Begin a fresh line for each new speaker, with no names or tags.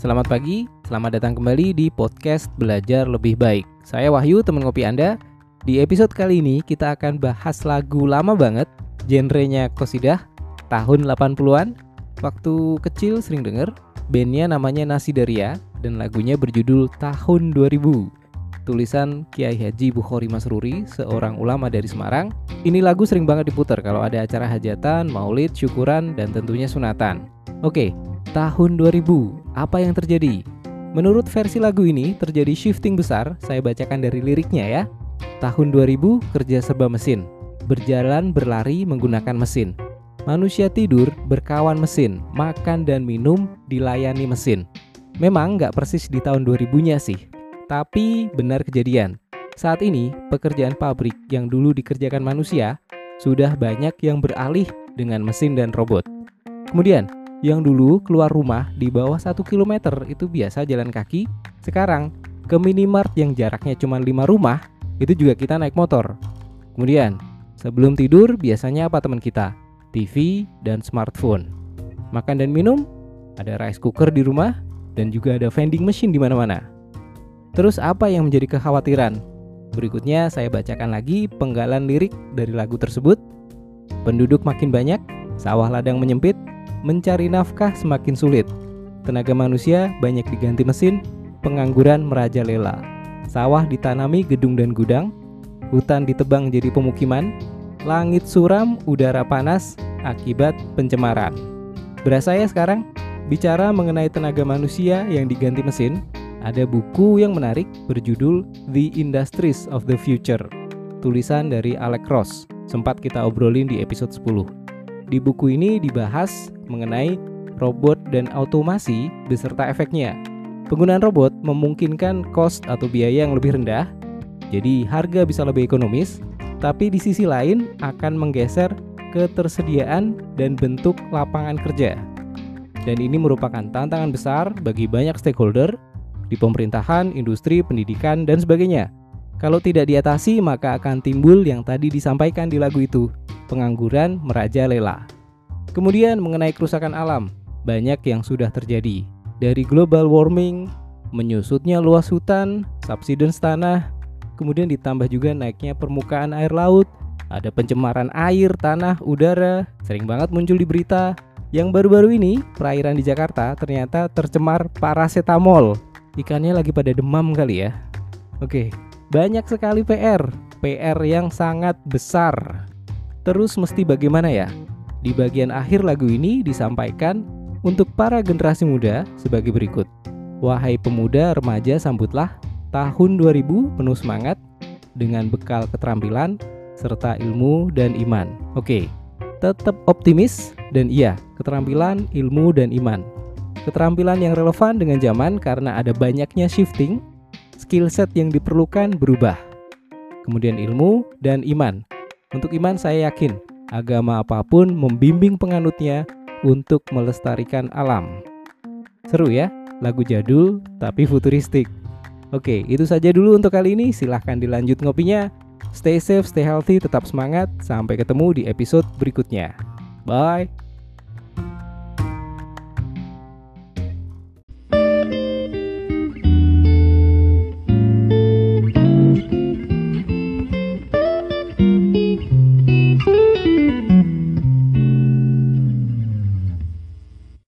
Selamat pagi, selamat datang kembali di podcast Belajar Lebih Baik. Saya Wahyu, teman kopi Anda. Di episode kali ini kita akan bahas lagu lama banget, genrenya kosidah, tahun 80-an. Waktu kecil sering denger, bandnya namanya Nasi Daria, dan lagunya berjudul Tahun 2000 tulisan Kiai Haji Bukhari Masruri, seorang ulama dari Semarang. Ini lagu sering banget diputar kalau ada acara hajatan, maulid, syukuran, dan tentunya sunatan. Oke, tahun 2000, apa yang terjadi? Menurut versi lagu ini terjadi shifting besar, saya bacakan dari liriknya ya. Tahun 2000 kerja serba mesin, berjalan berlari menggunakan mesin. Manusia tidur berkawan mesin, makan dan minum dilayani mesin. Memang nggak persis di tahun 2000-nya sih, tapi benar kejadian. Saat ini, pekerjaan pabrik yang dulu dikerjakan manusia sudah banyak yang beralih dengan mesin dan robot. Kemudian, yang dulu keluar rumah di bawah 1 km itu biasa jalan kaki, sekarang ke minimart yang jaraknya cuma 5 rumah, itu juga kita naik motor. Kemudian, sebelum tidur biasanya apa teman kita? TV dan smartphone. Makan dan minum, ada rice cooker di rumah, dan juga ada vending machine di mana-mana. Terus apa yang menjadi kekhawatiran? Berikutnya saya bacakan lagi penggalan lirik dari lagu tersebut. Penduduk makin banyak, sawah ladang menyempit, mencari nafkah semakin sulit. Tenaga manusia banyak diganti mesin, pengangguran merajalela. Sawah ditanami gedung dan gudang, hutan ditebang jadi pemukiman, langit suram, udara panas akibat pencemaran. Berasa ya sekarang? Bicara mengenai tenaga manusia yang diganti mesin, ada buku yang menarik berjudul The Industries of the Future, tulisan dari Alex Ross. Sempat kita obrolin di episode 10. Di buku ini dibahas mengenai robot dan automasi beserta efeknya. Penggunaan robot memungkinkan cost atau biaya yang lebih rendah, jadi harga bisa lebih ekonomis, tapi di sisi lain akan menggeser ketersediaan dan bentuk lapangan kerja. Dan ini merupakan tantangan besar bagi banyak stakeholder di pemerintahan, industri, pendidikan, dan sebagainya. Kalau tidak diatasi, maka akan timbul yang tadi disampaikan di lagu itu, pengangguran merajalela. Kemudian mengenai kerusakan alam, banyak yang sudah terjadi. Dari global warming, menyusutnya luas hutan, subsidence tanah, kemudian ditambah juga naiknya permukaan air laut, ada pencemaran air, tanah, udara, sering banget muncul di berita. Yang baru-baru ini, perairan di Jakarta ternyata tercemar paracetamol ikannya lagi pada demam kali ya. Oke, banyak sekali PR, PR yang sangat besar. Terus mesti bagaimana ya? Di bagian akhir lagu ini disampaikan untuk para generasi muda sebagai berikut. Wahai pemuda remaja sambutlah tahun 2000 penuh semangat dengan bekal keterampilan serta ilmu dan iman. Oke, tetap optimis dan iya, keterampilan, ilmu dan iman keterampilan yang relevan dengan zaman karena ada banyaknya shifting, skill set yang diperlukan berubah. Kemudian ilmu dan iman. Untuk iman saya yakin agama apa pun membimbing penganutnya untuk melestarikan alam. Seru ya, lagu jadul tapi futuristik. Oke, itu saja dulu untuk kali ini. Silahkan dilanjut ngopinya. Stay safe, stay healthy, tetap semangat. Sampai ketemu di episode berikutnya. Bye.